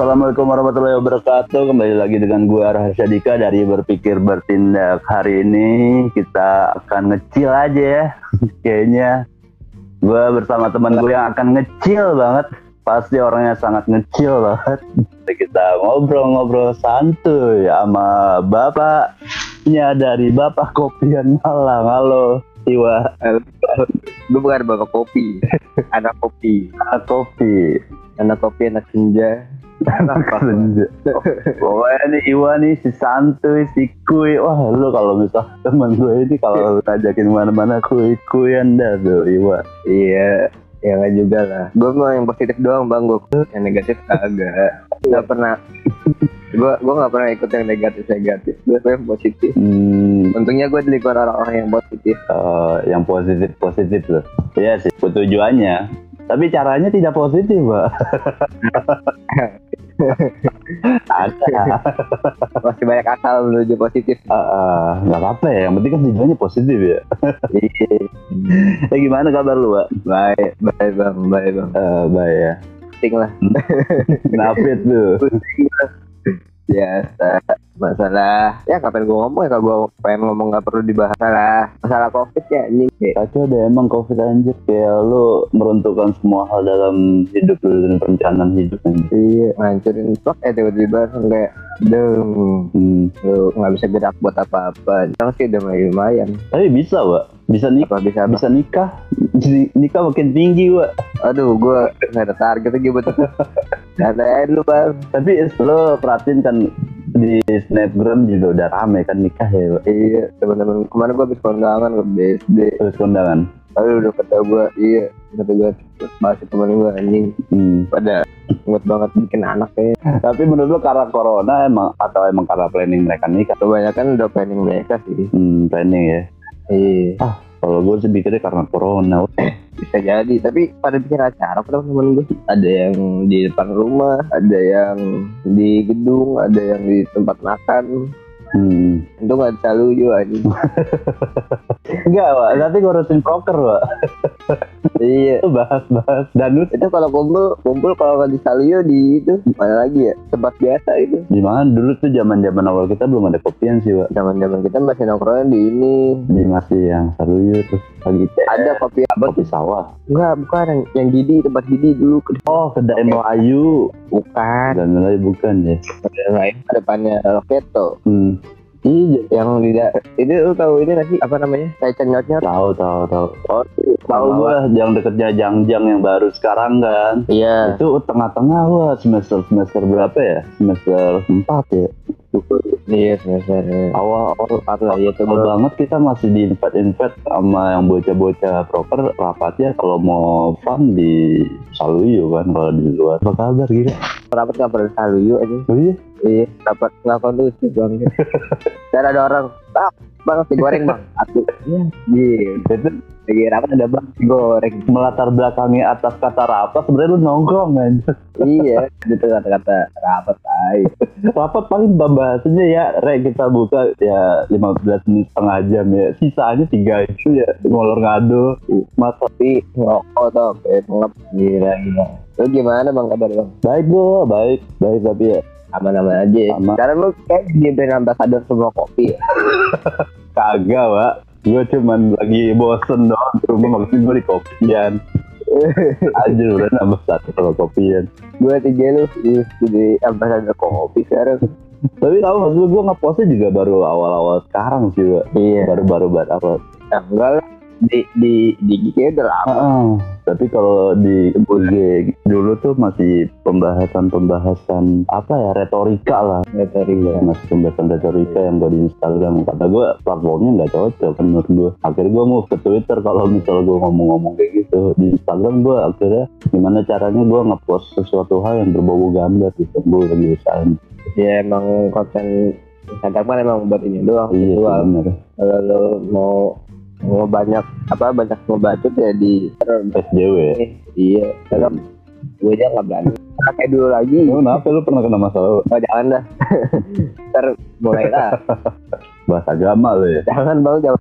Assalamualaikum warahmatullahi wabarakatuh. Kembali lagi dengan gue Rahasia Dika dari Berpikir Bertindak. Hari ini kita akan ngecil aja ya. Kayaknya gue bersama teman gue yang akan ngecil banget. Pasti orangnya sangat ngecil banget. Kita ngobrol-ngobrol santuy sama bapaknya dari Bapak Kopian Malang. Halo, Iwa. Gue bukan bapak kopi, anak kopi, Anak kopi. anak kopi, anak senja. Pokoknya nih Iwa nih si santuy, si kuy. Wah lu kalau misal temen gue ini kalau lu ajakin mana-mana kuy kuyan dah tuh Iwa. Iya, ya nggak juga lah. Gue mau yang positif doang bang, gue yang negatif kagak. Gak pernah. Gue gue nggak pernah ikut yang negatif negatif. Gue yang positif. Hmm, Untungnya gue di lingkungan orang-orang yang positif. eh, yang positif positif loh. Iya sih tujuannya. Tapi caranya tidak positif, Pak. Ada. Masih banyak akal menuju positif. Ah, ah, nggak apa-apa ya. Yang penting kan tujuannya positif ya. Iya. Eh gimana kabar lu, Pak? baik, baik bang, baik bang. Eh, baik ya. Penting lah. Nafit tuh. Biasa masalah ya kapan gue ngomong ya kalau gue pengen ngomong nggak perlu dibahas lah masalah covid ya ini Kacau deh emang covid anjir kayak lu meruntuhkan semua hal dalam hidup lu dan perencanaan hidup anjir. iya ngancurin stok eh tiba-tiba kayak deng Hmm. lu nggak bisa gerak buat apa-apa sekarang sih udah lumayan Tapi bisa, Pak. Bisa nikah, bisa apa? bisa nikah. Jadi nikah makin tinggi, Pak. aduh gue nggak ada target lagi buat Santai lu bang Tapi lo perhatiin kan di snapgram juga udah rame kan nikah ya, Pak. iya teman-teman kemarin gue habis kondangan ke BSD Terus kondangan. lalu udah kata gue iya kata gue masih temen gue anjing Hmm. pada ngut banget bikin anak kayak Tapi menurut lo karena corona emang atau emang karena planning mereka nikah? kebanyakan udah planning mereka sih Hmm, planning ya. iya Kalau gue sih pikirnya karena corona. Bisa jadi tapi pada bikin acara kok temen gue. Ada yang di depan rumah ada yang di gedung ada yang di tempat makan Hmm. itu nggak selalu juga ini Enggak, Pak. Nanti ngurusin proker, Pak. iya Itu bahas-bahas danus itu kalau kumpul kumpul kalau di Salio di itu mana lagi ya tempat biasa itu di mana dulu tuh zaman-zaman awal kita belum ada kopian sih, Pak. zaman zaman kita masih nongkrongnya di ini Di masih yang Saruyu terus lagi ada kopi apa kopi sawah. enggak bukan yang, yang Gidi tempat Gidi dulu Oh, kedai Melayu. bukan Dan Melayu bukan ya. ada lain depannya Loketo Hmm. Iya yang tidak itu lu tahu ini sih apa namanya kayak cenyotnya Tahu, tahu, tahu. oh Tahu gua yang deketnya Jangjang yang baru sekarang kan. iya Itu tengah-tengah wah semester semester berapa ya? Semester 4 ya. Iya semester Awal awal empat lah ya Awal bro. banget kita masih di invite invite sama yang bocah-bocah proper rapatnya kalau mau fun di Saluyu kan kalau di luar. Apa kabar gitu? rapat nggak pernah selalu yuk aja Oh iya? iya rapat nggak kondusif bang dan ada orang bang bang nasi goreng bang aku iya iya Itu lagi rapat ada bang goreng melatar belakangi atas kata rapat sebenarnya lu nongkrong kan. iya itu kata-kata rapat ay rapat paling bahasanya ya re kita buka ya 15 menit setengah jam ya. Sisanya tiga itu ya ngolor ngado. Masa tapi ngerokok tuh pengen ngep gila gila lu gimana bang kabar bang baik gua, baik, baik tapi ya aman-aman aja Aman. sekarang lu kayak jadi brand ambassador semua kopi ya kagak, Pak. Gue cuman lagi bosen doang di rumah maksudnya gue di kopian. Aja udah nambah satu sama kopian. gue tiga lu jadi ambassador kopi sekarang Tapi tahu maksud gue ngepostnya juga baru awal-awal sekarang sih, Pak. iya Baru-baru banget apa. nah, enggak lah di di di GK udah lama. Ah, tapi kalau di IG dulu tuh masih pembahasan-pembahasan apa ya retorika lah. Retorika. masih pembahasan retorika yang gue di Instagram. Kata gue platformnya nggak cocok kan menurut gue akhirnya gue move ke Twitter kalau misal gue ngomong-ngomong kayak gitu. Di Instagram gue akhirnya gimana caranya gue ngepost sesuatu hal yang berbau gambar gitu. Gue lagi usahain. Ya emang konten Instagram kan emang buat ini doang iya visual. kalau lo mau mau banyak apa banyak ngebacot ya di SJW ya iya. Sekarang gue aja nggak berani. Kayak dulu lagi. Lu kenapa? Lu pernah kena masalah? Oh jangan dah. Ntar mulai lah bahasa agama lu ya? Jangan bang. Jangan.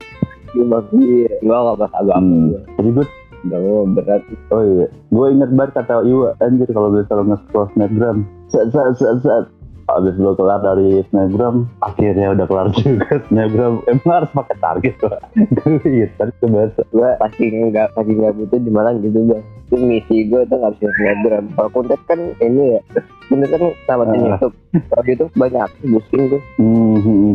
Iya gue nggak bahas agama. Hmm. Jadi gue udah mau berat. Oh iya, gue inget banget kata Iwa, anjir kalau misalnya nge-scroll snapgram, set set set set habis lo kelar dari snapgram akhirnya udah kelar juga snapgram. Emang harus pakai target pak? Gitu tapi kebiasa gue pasti nggak pasti nggak butuh di Malang gitu bang. Itu misi gue tuh nggak bisa snapgram. Kalau konten kan ini ya konten kan sama Ah. YouTube. Kalau YouTube banyak boosting tuh Hmm,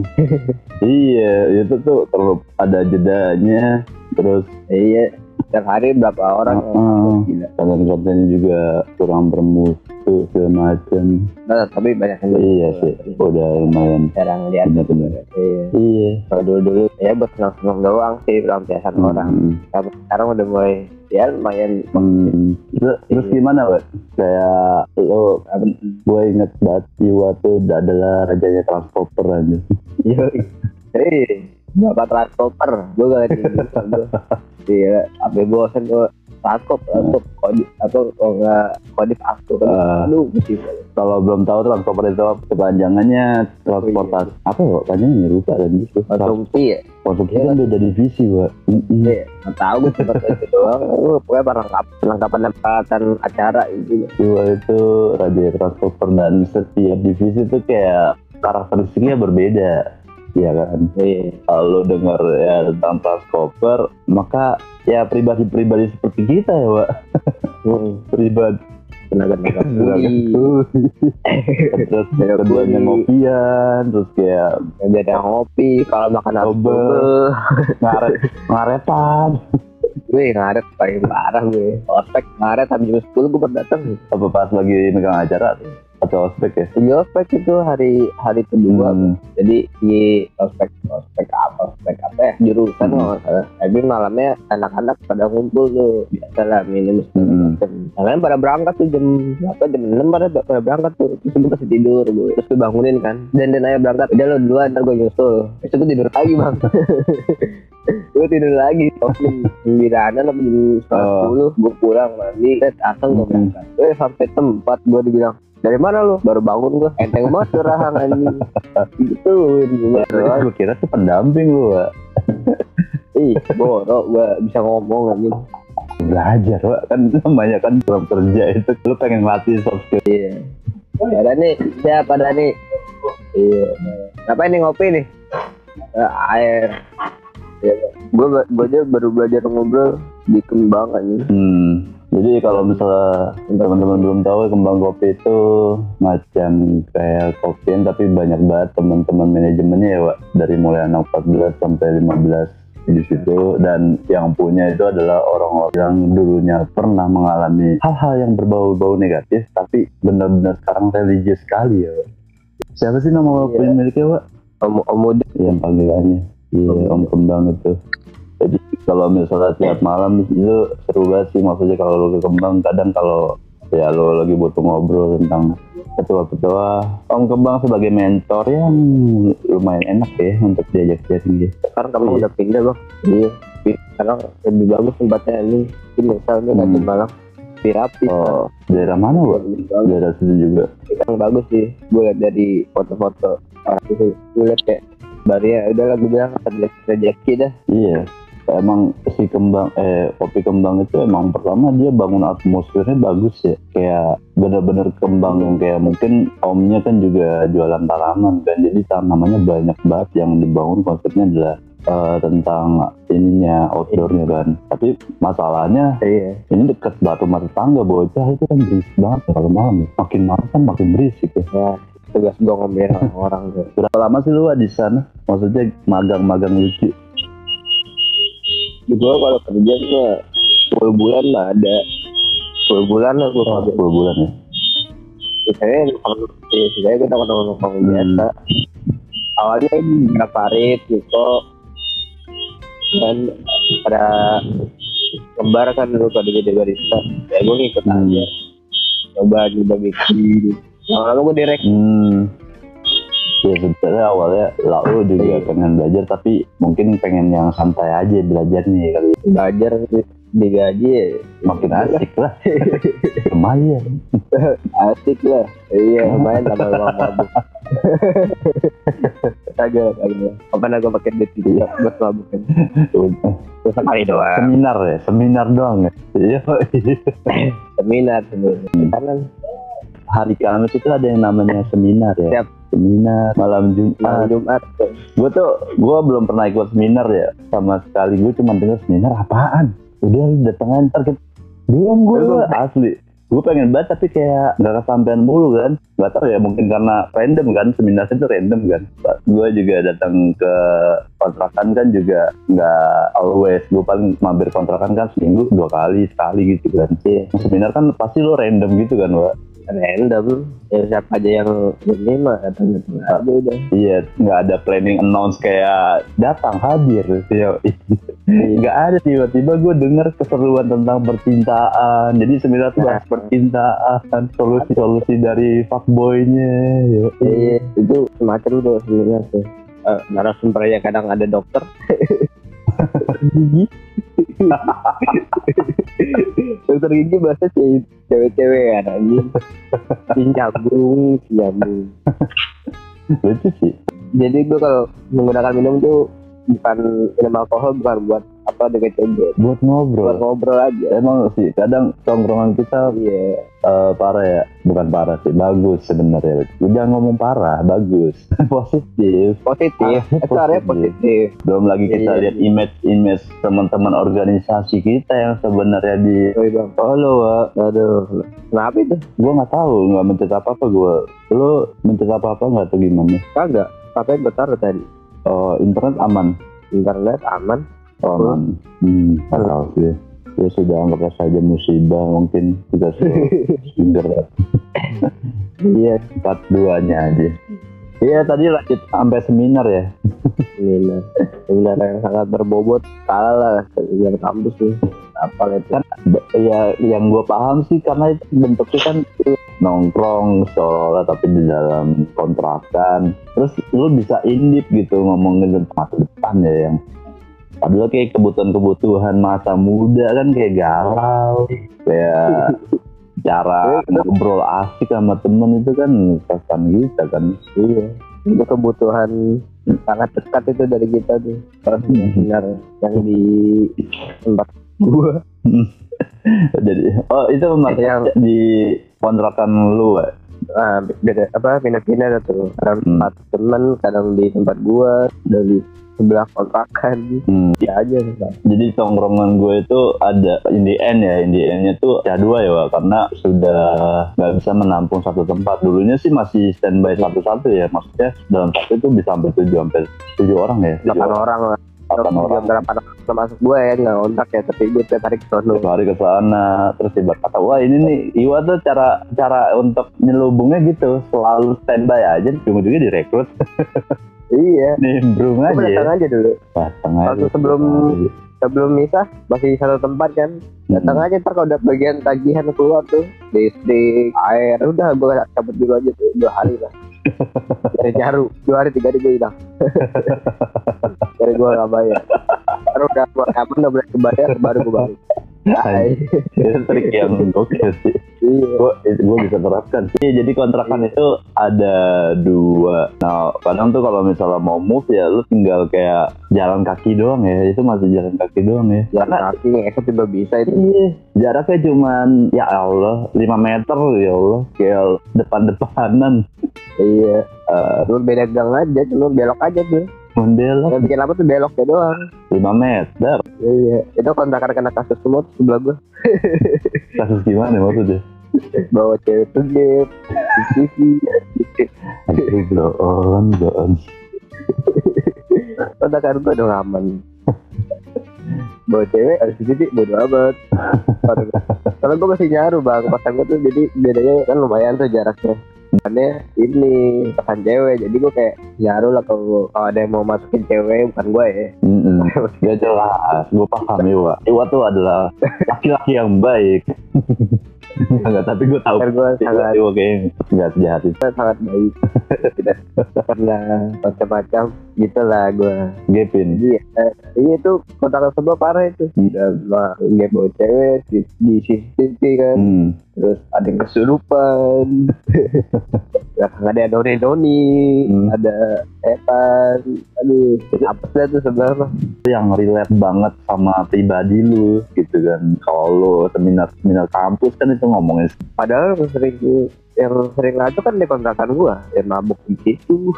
iya itu tuh perlu ada jedanya. Terus iya setiap hari berapa orang Ah. gila. Konten-kontennya juga kurang bermutu segala macam nah, tapi banyak yang iya sih udah lumayan jarang lihat. bener-bener. Iya. Iya. Kalau dulu dulu ya buat senang senang doang sih pelampiasan orang. Hmm. tapi sekarang udah mulai ya lumayan. Hmm. Terus, terus gimana, Pak? Kayak lo, gue inget banget Iwa tuh adalah rajanya transporter aja. Yo, hei, bapak transporter, gue gak ngerti. Iya, apa bosan gue transport, transport, kodip atau kalau nggak kodip aku kan, mesti Kalau belum tahu transporter itu kepanjangannya transportasi. Apa ya? Panjangnya lupa gitu. konsumsi ya, Konsumsi Iya. kan beda divisi, Pak. Iya, nggak tahu gue cuma itu doang, gue pokoknya perlengkap, perlengkapan peralatan acara itu. Iwa itu raja transporter dan setiap divisi itu kayak karakteristiknya berbeda. Iya kan? Iya, kalau dengar ya tentang transporter maka ya pribadi-pribadi seperti kita ya pak hmm, pribadi. Tenaga terus Tenaga keduanya ngopian terus kayak beda ngopi, kalau makan apa Obe. ngaret ngaretan. Gue ngaret paling parah gue, ospek ngaret habis jam sepuluh gue baru datang. apa pas lagi megang acara atau ospek ya? Iya, ospek itu hari hari kedua Hmm, jadi di ospek ospek apa ospek apa ya? Jurusan Hmm. nggak salah. Tapi malamnya anak-anak pada ngumpul tuh biasa lah minum Hmm. lain pada berangkat tuh jam berapa? Jam enam pada pada berangkat tuh. Terus gue kasih tidur gue terus gue bangunin kan. Dan dan ayo berangkat udah lo duluan ntar gue nyusul. Besok gue tidur lagi bang gue tidur lagi jam sembilanan apa jam Oh. sepuluh gue pulang mandi. Set asal gue berangkat. Gue sampai tempat gue dibilang dari mana lu? Baru bangun gue enteng banget tuh rahang anjing. Gitu gue kira tuh pendamping lu ih borok gue bisa ngomong anjing. Belajar pak kan namanya kan dalam kerja itu. Lu pengen ngelatih soft skill iya. Ada nih siapa ada nih? Iya. Ngapain nih ngopi nih? Eh, air Iya, gue gue aja baru belajar ngobrol di kembang anjing Hmm. Jadi kalau misalnya teman-teman belum tahu kembang kopi itu macam kayak kopian tapi banyak banget teman-teman manajemennya ya Pak dari mulai anak 14 sampai 15 di situ dan yang punya itu adalah orang-orang yang dulunya pernah mengalami hal-hal yang berbau-bau negatif tapi benar-benar sekarang religius sekali ya Pak. Siapa sih nama Iya. pemiliknya Pak? om om muda yang panggilannya iya Om kembang itu jadi kalau misalnya tiap malam itu seru banget sih. Maksudnya kalau lo ke kembang kadang kalau ya lo lagi butuh ngobrol tentang ketua-ketua om kembang sebagai mentor yang lumayan enak ya untuk diajak sharing ya sekarang kamu Iya. udah pindah bang. Iya. Sekarang lebih bagus tempatnya ini. Ini misalnya Hmm. hmm. malam lebih rapi. Oh daerah mana bagus. daerah situ juga. Sekarang bagus sih. Gue liat dari foto-foto orang itu. Gue liat kayak baru ya udah lah gue bilang rezeki dah. Iya. Emang si kembang eh kopi kembang itu emang pertama dia bangun atmosfernya bagus ya. Kayak bener-bener kembang yang kayak mungkin omnya kan juga jualan tanaman kan. Jadi tanamannya banyak banget. Yang dibangun konsepnya adalah eh, tentang ininya outdoornya kan. Tapi masalahnya iya. ini deket batu mata tangga bocah. Itu kan berisik banget ya kalau malam ya. makin malam kan makin berisik ya. Ya tugas gue ngomongin orang tuh. Berapa lama sih lu di sana maksudnya magang-magang lucu gue kalau kerja gue 10 bulan lah ada. 10 bulan lah gue oh, kerja 10 bulan ya. Nongkrong iya, sisanya gue nongkrong nongkrong Hmm. biasa. Awalnya berapa Farid Niko dan pada kembar kan dulu pada jadi barista. Ya gue ngikut Hmm. aja. Coba coba bikin. Lama-lama gue direct Hmm. Ya sebenarnya awalnya lalu juga Iya. pengen belajar tapi mungkin pengen yang santai aja belajarnya kali. ya. belajar digaji ya Makin asik lah. Lumayan. asik lah iya lumayan tambah uang mabuk kagak kagak kapan aku pakai duit itu ya buat mabukin terus sekali doang Seminar ya, seminar doang ya. Iya. seminar sebenarnya karena hari Kamis itu ada yang namanya seminar ya. Siap. Seminar malam Jumat. Malam Jumat. Gue tuh gue belum pernah ikut seminar ya sama sekali. Gue cuma dengar seminar apaan. Udah lu datang aja, ntar kita belum gue asli. Gue pengen banget tapi kayak nggak kesampean mulu kan. Gak tau ya mungkin karena random kan seminar itu random kan. Gue juga datang ke kontrakan kan juga nggak always. Gue paling mampir kontrakan kan seminggu dua kali sekali gitu kan. Iya. Seminar kan pasti lo random gitu kan, Wak. Random. Ya siapa aja yang ini mah datang datang aja udah. Iya, nggak ada planning announce kayak datang hadir gitu ya. Nggak ada tiba-tiba gue denger keseruan tentang percintaan. Jadi seminar tuh bahas percintaan, solusi-solusi dari fuckboynya. Ya. Iya, itu semacam tuh sebenarnya sih. Eh, narasumbernya kadang ada dokter, dokter gigi bahasa ce- cewek-cewek kan anjing. Si nyambung. Lucu sih. Jadi gue kalau menggunakan minum tuh bukan minum alkohol bukan buat apa dengan cewek, Buat buat ngobrol. ngobrol aja. Emang sih kadang tongkrongan kita Iya, eh, parah ya, bukan parah sih, bagus sebenarnya. Udah ngomong parah, bagus, positif. positif. Ah, Itu area positif. positif. Belum lagi kita Iya. lihat image-image teman-teman organisasi kita yang sebenarnya di bang, Halo, Wak. aduh, kenapa itu? Gue nggak tahu, nggak mencet apa-apa gue. Lo mencet apa-apa nggak tuh gimana? Kagak, apa gue taruh tadi? Oh, internet aman? Internet aman. Oh. Hmm, nggak tahu sih. Ya sudah anggap saja musibah mungkin kita sudah Iya, empat duanya aja. Iya tadi lanjut sampai seminar ya. seminar seminar yang sangat berbobot kalah lah seminar kampus nih apa itu Kan ya yang gue paham sih karena bentuknya kan nongkrong seolah tapi di dalam kontrakan. Terus lu bisa indip gitu ngomongin tentang masa depan ya yang padahal kayak kebutuhan-kebutuhan masa muda kan kayak galau kayak cara ngobrol asik sama temen itu kan pesan kita kan. Iya itu kebutuhan sangat dekat itu dari kita tuh. Seminar yang di tempat gua. Jadi oh itu maksudnya Yang- di kontrakan lu ya? Ah, beda apa pindah-pindah tuh kadang Hmm. tempat temen kadang di tempat gua dari sebelah kontrakan Hmm. ya aja Bang. Jadi tongkrongan gue itu ada in the end ya, in the end-nya tuh ya dua ya, Wak. karena sudah nggak bisa menampung satu tempat. Dulunya sih masih standby satu-satu ya, maksudnya dalam satu itu bisa sampai tujuh sampai tujuh orang ya, delapan orang lah delapan orang. orang termasuk gua ya nggak kontak ya tapi gue tiap hari ke Satu hari ke sana, terus tiba kata, wah ini nih Iwa tuh cara cara untuk nyelubungnya gitu, selalu standby aja, ujung-ujungnya direkrut, iya nimbrung Gue aja. ya. datang aja dulu Datang aja. Waktu sebelum- sebelum misah masih satu tempat kan datang Hmm. aja ntar kalau udah bagian tagihan keluar tuh listrik air udah gue cabut dulu aja tuh dua hari lah dari nyaru dua hari tiga hari gue hilang. Dari gue nggak bayar. Terus udah gue aman udah boleh kebayar baru gue balik. Itu trik yang gokil sih. iya gue gue bisa terapkan sih. Iya, jadi kontrakan itu ada dua. Nah, kadang tuh kalau misalnya mau move ya, lu tinggal kayak jalan kaki doang ya. Itu masih jalan kaki doang ya. jalan Karena kaki ngesot juga bisa itu iya, jaraknya cuman ya Allah 5 meter ya Allah, kayak depan-depanan. iya Eh, lu beda gang aja cuma belok aja tuh membelok. Yang bikin apa tuh beloknya doang. 5 meter. iya itu kontrakan kena kasus semua tuh sebelah gue Kasus gimana maksudnya? bawa cewek game TV Aduh, doon, doon. kontrakan gue dong aman bawa cewek ada CCTV bodo amat. Kalau gue masih nyaru bang. Kosan gue tuh jadi bedanya kan lumayan tuh jaraknya Makanya ini kosan cewek jadi gue kayak nyaru lah kalau kalau ada yang mau masukin cewek bukan gue ya Mm-mm. Ya jelas, gue paham Iwa. Iwa tuh adalah laki-laki yang baik. Enggak, tapi gue tahu gue Iwa, sangat Iwa kayaknya nggak sejahat itu. sangat baik tidak pernah macam-macam gitu lah gue Gepin. jadi eh, iya tuh kontrakan sebelah parah itu udah mah nggak bawa cewek di, di CCTV kan Hmm. terus ada yang kesurupan ya, ada doni doni Hmm. ada etan aduh apa sih tuh sebenarnya Yang relate banget sama pribadi lu gitu kan. Kalau lu seminar seminar kampus kan itu ngomongin padahal sering yang sering ngaco kan di kontrakan gua yang mabuk di situ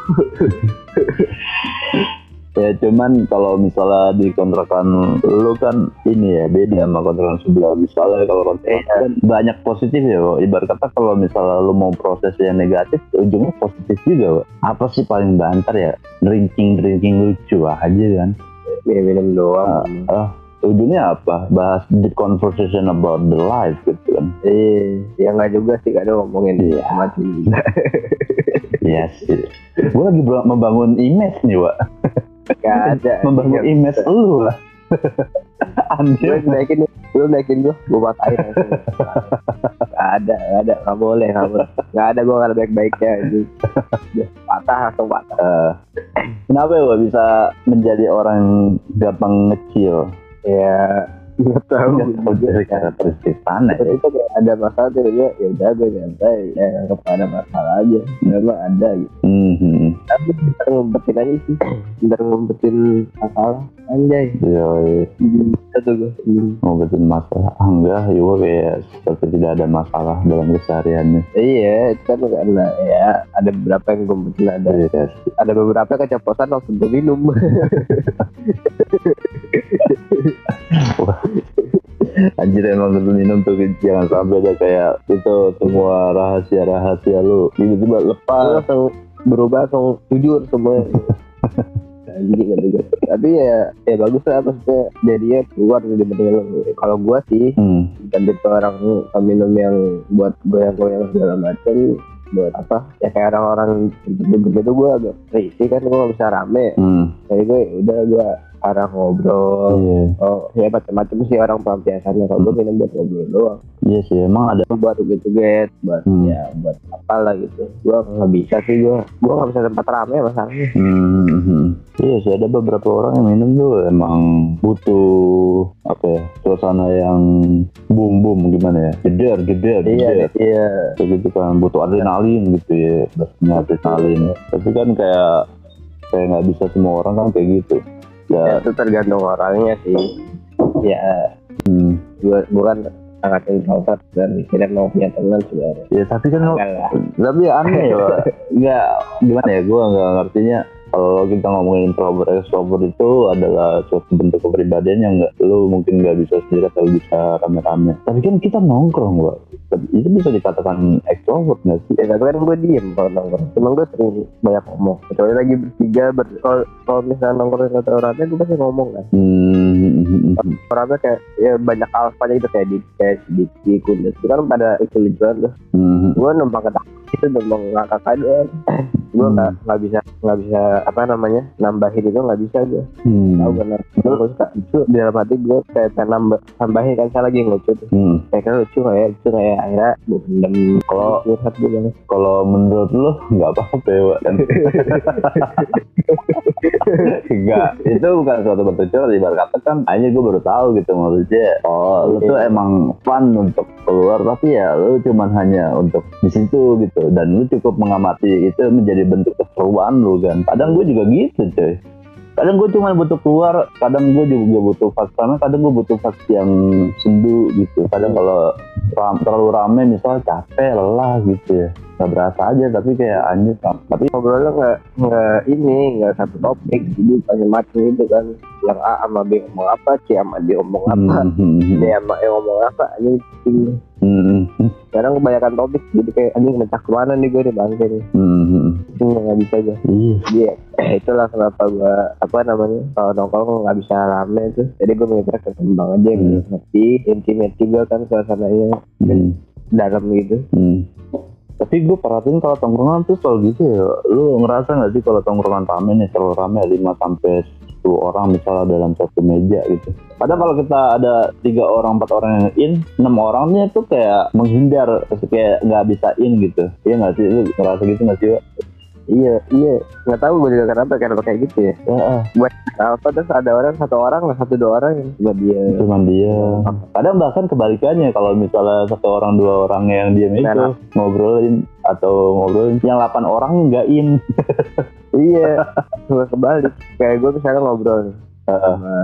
Ya cuman kalau misalnya di kontrakan lu kan ini ya beda sama kontrakan sebelah. Misalnya kalau kontrakan Iya. kan banyak positif ya, Wak. Ibarat kata kalau misalnya lu mau proses yang negatif, ujungnya positif juga, Wak. Apa sih paling banter ya? Drinking drinking lucu aja kan. minum-minum doang Ah, ujungnya apa? Bahas the conversation about the life gitu kan. eh ya nggak juga sih kadang ngomongin Iya. macam juga Iya sih. Gue lagi membangun image nih, Wak. Gak ada Membangun Iya. image lu lah. Gue Anjir. naikin Lu naikin gue Gue langsung Gak ada Gak ada Gak boleh Gak boleh Gak ada gue gak ada baik-baiknya Patah langsung patah Eh, kenapa ya Wak, bisa menjadi orang gampang ngecil? Ya Nggak tahu. Dari karakteristik mana ya. Itu kayak ada masalah tiba-tiba Ya udah gue nyantai. Ya anggap gak ada masalah aja. Memang ada gitu. Mhm. Tapi bentar ngumpetin aja sih. Bentar ngumpetin masalah. Anjay. Yoi, Bisa tuh gue Hmm. ngobatin masalah. Ah, enggak, ya gua kayak seperti tidak ada masalah dalam kesehariannya. Iya, itu kan karena ya ada beberapa yang ngumpetin ada Iya, ada beberapa keceplosan waktu gue minum Anjir emang kalau minum tuh jangan sampai ada kayak itu semua rahasia-rahasia lu. Tiba-tiba Gue lepas. langsung berubah langsung jujur semua anjing gitu gitu tapi ya ya bagus lah maksudnya jadinya keluar dari mending lu. Kalau gua sih Hmm. dan tipe orang minum yang buat goyang-goyang segala macam buat apa? Ya kayak orang-orang gitu tuh gua agak risih kan gua gak bisa rame. Hmm. jadi gue ya udah gua arah ngobrol. Iya. oh ya macam-macam sih orang pelampiasannya kalau gue minum buat ngobrol doang. Iya sih, emang ada. Buat uget-uget buat Hmm. ya buat apalah gitu. Gua nggak bisa sih gua. Gua nggak bisa tempat rame masalahnya. Hmm, iya sih ada beberapa orang yang minum tuh emang butuh apa ya suasana yang boom boom gimana ya jeder jeder iya iya. Kayak gitu kan butuh adrenalin gitu ya adrenalin. Tapi kan kayak kayak nggak bisa semua orang kan kayak gitu ya. Ya itu tergantung orangnya sih. Ya hmm, gua gua kan sangat introvert dan mikirnya mau punya teman sebenarnya ya tapi kan lah. tapi aneh ya nggak gimana ya gue nggak ngertinya. Kalau kita ngomongin introvert extrovert itu adalah suatu bentuk kepribadian yang nggak lu mungkin nggak bisa sendiri atau bisa rame-rame. Tapi kan kita nongkrong Pak. Itu bisa dikatakan extrovert nggak sih? Ya tapi kan gue diem kalau nongkrong. Emang gue sering banyak ngomong. Kecuali lagi bertiga ber kalau misalnya nongkrong kata orangnya gue pasti ngomong kan. Hmm, orangnya kayak ya banyak alfanya gitu kayak di kayak kulit. Itu kan pada lucu-lucuan tuh. Hmm, gue numpang ketawa itu numpang ngakak doang gue Hmm. nggak nggak bisa nggak bisa apa namanya nambahin itu nggak bisa gue hmm, tahu benar gue suka. Lucu di dalam hati gue kayak nambah tambahin kan saya lagi ngelucu tuh. Hmm. kayak kan lucu ya? Lucu ya akhirnya gue pendem. Kalau curhat gue banget. kalau menurut lu nggak apa-apa ya kan Enggak, itu bukan suatu bentuk curhat ibarat kata kan hanya gue baru tahu gitu maksudnya. Oh lu tuh emang fun untuk keluar tapi ya lu cuman hanya untuk di situ gitu. Dan lu cukup mengamati itu menjadi bentuk keseruan lu kan. Kadang gue juga gitu coy kadang gue cuma butuh keluar kadang gue juga butuh fase karena kadang gue butuh fase yang sendu gitu. Kadang kalau ram, terlalu rame misalnya capek lelah gitu ya. Nggak berasa aja tapi kayak anjir tapi ngobrolnya nggak nggak ini nggak satu topik. Jadi macam-macam gitu kan. Yang A sama B ngomong apa C sama D ngomong apa. Hmm, D sama E ngomong apa anjing. Pusing. hmm, hmm, sekarang kebanyakan topik jadi kayak anjing mencak ke mana nih gue nih. Bangke nih hmm, hmm. pusing nggak bisa gue Iya. Iya, itulah kenapa gua apa namanya kalau nongkrong nggak bisa rame tuh. Jadi gua mikirnya kekembang aja Hmm. gitu. Ngerti, intimate juga kan suasananya Hmm, dalam gitu. hmm. Tapi gue perhatiin kalau tongkrongan tuh selalu gitu ya. Lu ngerasa nggak sih kalau tongkrongan rame nih selalu rame 5 sampai 10 orang misalnya dalam satu meja gitu. Padahal kalau kita ada tiga orang, empat orang yang in, enam orangnya tuh kayak menghindar, kayak nggak bisa in gitu. Iya nggak sih? Lu ngerasa gitu nggak sih? Wak? Iya, iya. Nggak tahu gua juga kenapa kenapa kayak gitu ya. Ya, ah, Apa terus ada orang satu orang lah satu dua orang yang cuma dia. cuman dia. Kadang bahkan kebalikannya kalau misalnya satu orang dua orang yang diam itu Enak. ngobrolin atau ngobrolin, yang 8 orang nggak in. iya, gua kebalik. Kayak gua misalnya ngobrol nih sama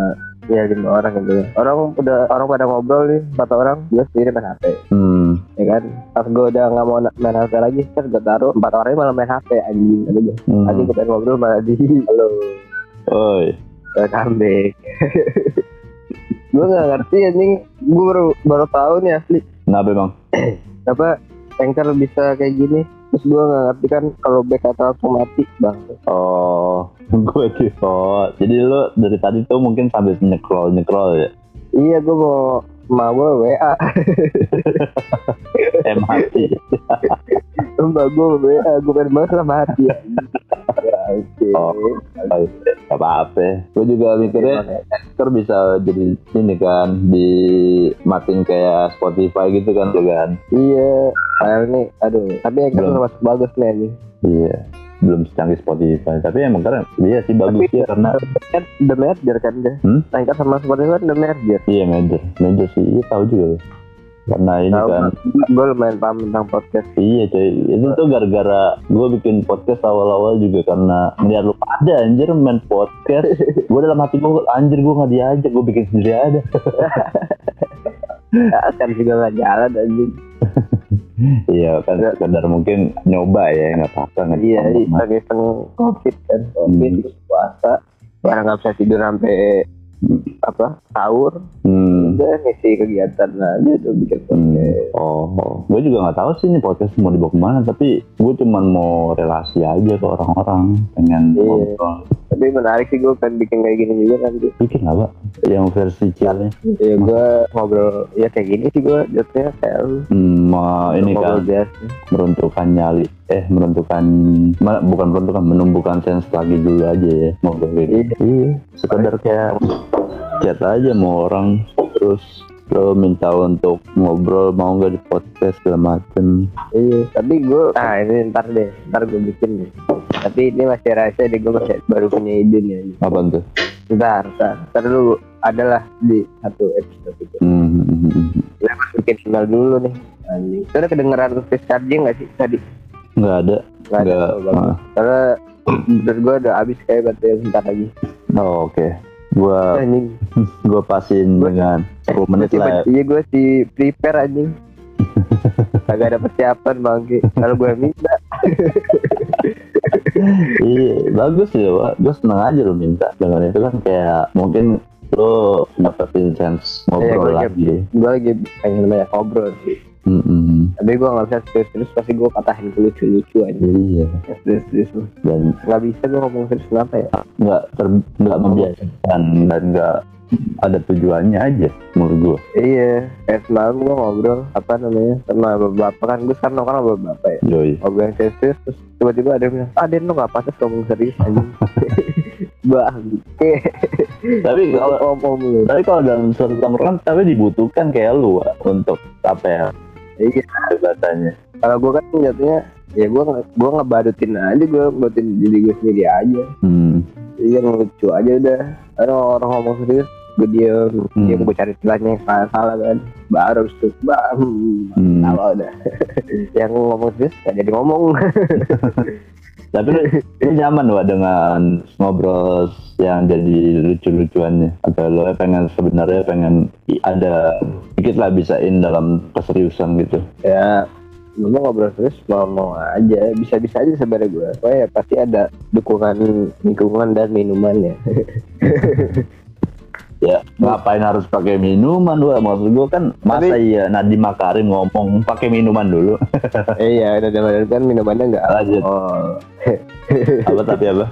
ya lima orang gitu ya. Orang udah orang pada ngobrol nih empat orang, dia sendiri main HP. Hmm. Ya kan pas gue udah nggak mau main HP lagi terus gue taruh empat orangnya malah main HP anjing gue Hmm. anjing gue pengen ngobrol malah di halo Oi. back gue nggak ngerti anjing gue baru baru tahu nih asli Kenapa bang? apa anchor bisa kayak gini terus gue nggak ngerti kan kalau back atau langsung mati bang Oh, gue default. Jadi lu dari tadi tuh mungkin sambil nyekrol nyekrol ya. iya gue mau gue WA mati. mbak gue WA gue pengen banget lah mati Ya, oke Oh. Gak apa-apa. Gue juga mikirnya Anchor bisa jadi ini kan di matiin kayak Spotify gitu kan tuh kan. iya nih aduh tapi anchor termasuk bagus nih Iya. Belum secanggih Spotify. Tapi emang karena iya sih bagus. Ya karena the merger kan dia Hmm? Anchor sama Spotify kan the merger. Iya major. Major sih. Iya tahu juga loh. Karena ini Tahu, kan gue lumayan paham tentang podcast. Iya cuy, itu tuh gara-gara gue bikin podcast awal-awal juga karena melihat lu pada anjir main podcast. Gue dalam hati gue, anjir gue gak diajak, gue bikin sendiri aja. Ya, kan juga nggak jalan anjing Iya kan sekedar mungkin nyoba ya, gak apa-apa nggak iya apa-apa. lagi iseng covid kan covid Hmm. terus puasa orang nggak bisa tidur sampai apa sahur Hmm. Udah ngisi kegiatan aja tuh bikin Hmm. podcast Oh, gue juga nggak tahu sih ini podcast mau dibawa ke mana, tapi gue cuman mau relasi aja ke orang-orang, pengen Iya. ngobrol. tapi menarik sih gue pengen bikin kayak gini juga nanti Bikin apa? Yang versi chillnya. ya gue ngobrol ya kayak gini sih gue jatuhnya kayak lu Hmm, mau ini kan biasa meruntuhkan nyali eh meruntuhkan ma- bukan meruntuhkan menumbuhkan sense lagi dulu aja ya ngobrol gitu Iya. iya sekedar kayak chat aja mau orang terus lo minta untuk ngobrol mau nggak di podcast segala macem iya tapi gue ah ini ntar deh ntar gue bikin deh tapi ini masih rahasia deh gue masih baru punya ide nih apa tuh Ntar, ntar, ntar dulu adalah di satu episode itu. hmm, hmm, hmm, hmm. Kita harus bikin email dulu nih. Anjing. Itu udah kedengeran face charging gak sih tadi? nggak ada Nggak ada. nggak bagus. ah. Karena menurut gue udah habis kayak baterai bentar lagi. oh, oke gua Anjing. gua pasin Gua- dengan 10 menit Tiba- lah ya. Iya gue si prepare anjing. Kagak ada persiapan bangke. Kalau gue minta. iya bagus ya Wak. gue seneng aja lo minta dengan itu kan kayak mungkin lo dapetin sense Iya, ngobrol gua lagi Gue lagi pengen banyak ngobrol sih. Mm-mm. Tapi gue gak bisa serius-serius pasti gue patahin ke lucu-lucu aja. Iya, Serius-serius. dan Gak bisa gue ngomong serius kenapa ya? nggak ter nggak membiasakan dan nggak ada tujuannya aja menurut gua. Iya, kayak semalam gue ngobrol apa namanya sama bapak kan gue sekarang nongkrong sama bapak ya. Yoi. Ngobrol yang serius terus tiba-tiba ada yang bilang, ah Den lo gak pantas ngomong serius anjing. Bang, Tapi kalau ngomong lu. tapi kalau dalam suatu tongkrongan tapi dibutuhkan kayak lu untuk apa ya Iya, kebebasannya. kalau gue kan jatuhnya ya gue gue ngebadutin aja gue badutin diri gue sendiri aja. Hmm. Iya lucu aja udah. Kalau orang ngomong serius gue diem, Hmm. dia gue cari celahnya yang salah salah kan baru terus bang Hmm. salah udah yang ngomong serius gak jadi ngomong Tapi ini nyaman Wak dengan ngobrol yang jadi lucu-lucuannya. Atau lo pengen sebenarnya pengen ada dikit lah bisain dalam keseriusan gitu. ya mau ngobrol terus mau mau aja bisa bisa aja sebenarnya gue oh ya pasti ada dukungan lingkungan dan minuman ya Ya, ngapain harus pakai minuman Wak? Maksud gua kan masa iya Nadiem Makarim ngomong pakai minuman dulu. iya udah udah kan minumannya nggak Lanjut. alkohol apa tapi apa?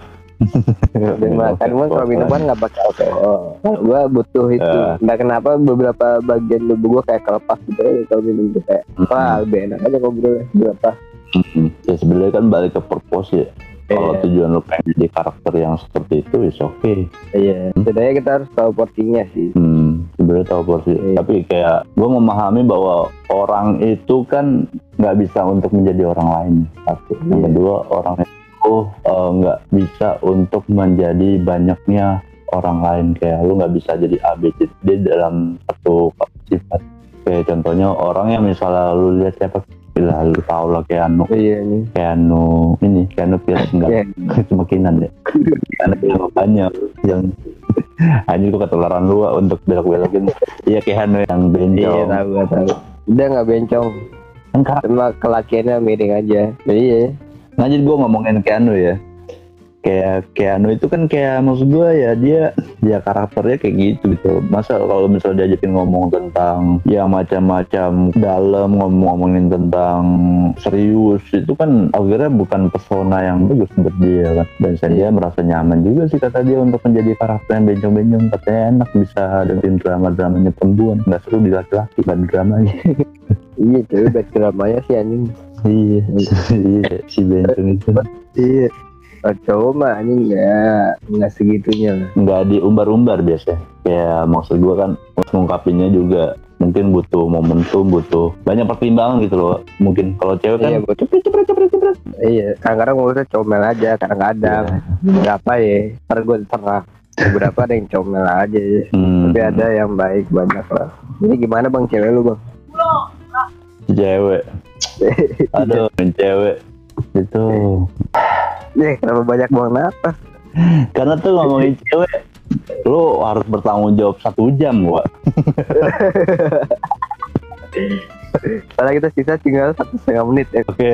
dan makan kan kalau minuman nggak pakai alkohol gue butuh itu Ya. entah kenapa beberapa bagian tubuh gue kayak kelepas gitu ya kalau minum tuh kayak wah lebih enak aja ngobrolnya berapa Hmm. Ya sebenarnya kan balik ke purpose ya. Kalau Iya. tujuan lo pengen jadi karakter yang seperti itu, is oke. iya setidaknya kita harus tahu porsinya sih Hmm, sebenarnya tahu porsi. Iya. Tapi kayak gue memahami bahwa orang itu kan nggak bisa untuk menjadi orang lain. Satu. Yang Iya. kedua, orang itu eh, nggak bisa untuk menjadi banyaknya orang lain. Kayak lu nggak bisa jadi A, B, C, D dalam satu sifat. Kayak contohnya orang yang misalnya lu lihat siapa Gila, lu tau lah Keanu iya nih Keanu ini Keanu Pierce enggak Iya. cuma kinan ya karena Keanu banyak yang hanya itu ketularan lu untuk belok-belokin iya Keanu yang iya bencong tahu gue tahu. Udah nggak bencong. Karakter cuma kelakiannya miring aja. Jadi ya jadi gue ngomongin Keanu ya kayak Keanu itu kan kayak maksud gue ya dia dia karakternya kayak gitu gitu. Masa kalau misalnya diajakin ngomong tentang yang macam-macam dalam ngomong-ngomongin tentang serius itu kan akhirnya bukan pesona yang bagus buat dia kan. Dan saya dia merasa nyaman juga sih kata dia untuk menjadi karakter yang bencong-bencong. Katanya enak bisa dengerin drama-dramanya perempuan. Nggak seru di laki-laki kan dramanya. Iya tapi backgroundnya sih anjing. Iya iya si bencong itu. Iya cowok mah anjing nggak nggak segitunya lah. Nggak diumbar-umbar biasa kayak maksud gua kan mengungkapinnya juga mungkin butuh momentum butuh banyak pertimbangan gitu loh. Mungkin kalau cewek kan iya cepet cepet cepet cepet iya kadang-kadang ngurusnya comel aja kadang-kadang berapa ya? Ntar gue terang beberapa ada yang comel aja ya. hmm, tapi ada yang baik banyak lah. Ini gimana bang? Cewek lu bang? Cewek. Aduh cewek. Itu Nih, kenapa banyak buang napas? karena tuh ngomongin cewek lu harus bertanggung jawab satu jam gua. Karena kita sisa tinggal satu setengah menit ya. oke.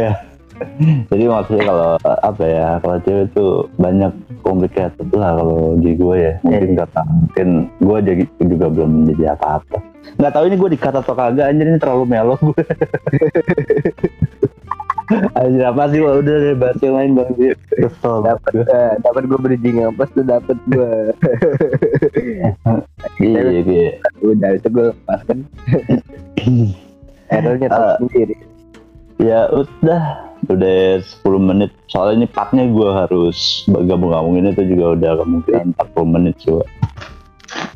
Jadi maksudnya kalau apa ya kalau cewek tuh banyak complicated lah kalau di gue ya. Mungkin kata mungkin gue jadi juga belum menjadi apa-apa. Nggak tahu ini gue dikata atau kagak anjir ini terlalu melo gue anjir apa sih udah deh bahas yang lain bang kesel Dapat eh, dapat gue bridging apa tuh dapat gue. iya iya Udah itu gue pas kan. Errornya tahu Ah. sendiri. ya udah udah 10 menit soalnya ini partnya gue harus gabung-gabungin itu juga udah kemungkinan 40 menit coba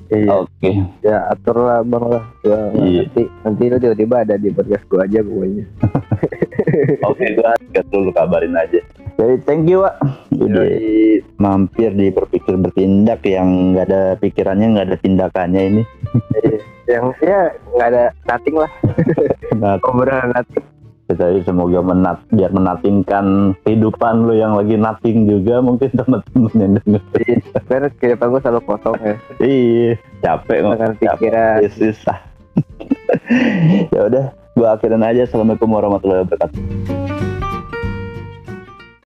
Iya. oke Ya atur lah bang lah. Gua nggak Iya. nanti nanti lu tiba-tiba ada di podcast gue aja pokoknya. Oke, gua gas dulu kabarin aja. Jadi thank you, Pak. Udah mampir di berpikir bertindak yang nggak ada pikirannya, nggak ada tindakannya ini. Yang ya nggak ada nothing lah. Nah, Obrolan nothing. jadi semoga menat, biar menatingkan kehidupan lo yang lagi nating juga mungkin teman-teman yang denger. Karena kehidupan gue selalu kosong ya. Iya, capek ngomong pikiran. susah. ya udah, gua akhirin aja. Assalamualaikum warahmatullahi wabarakatuh.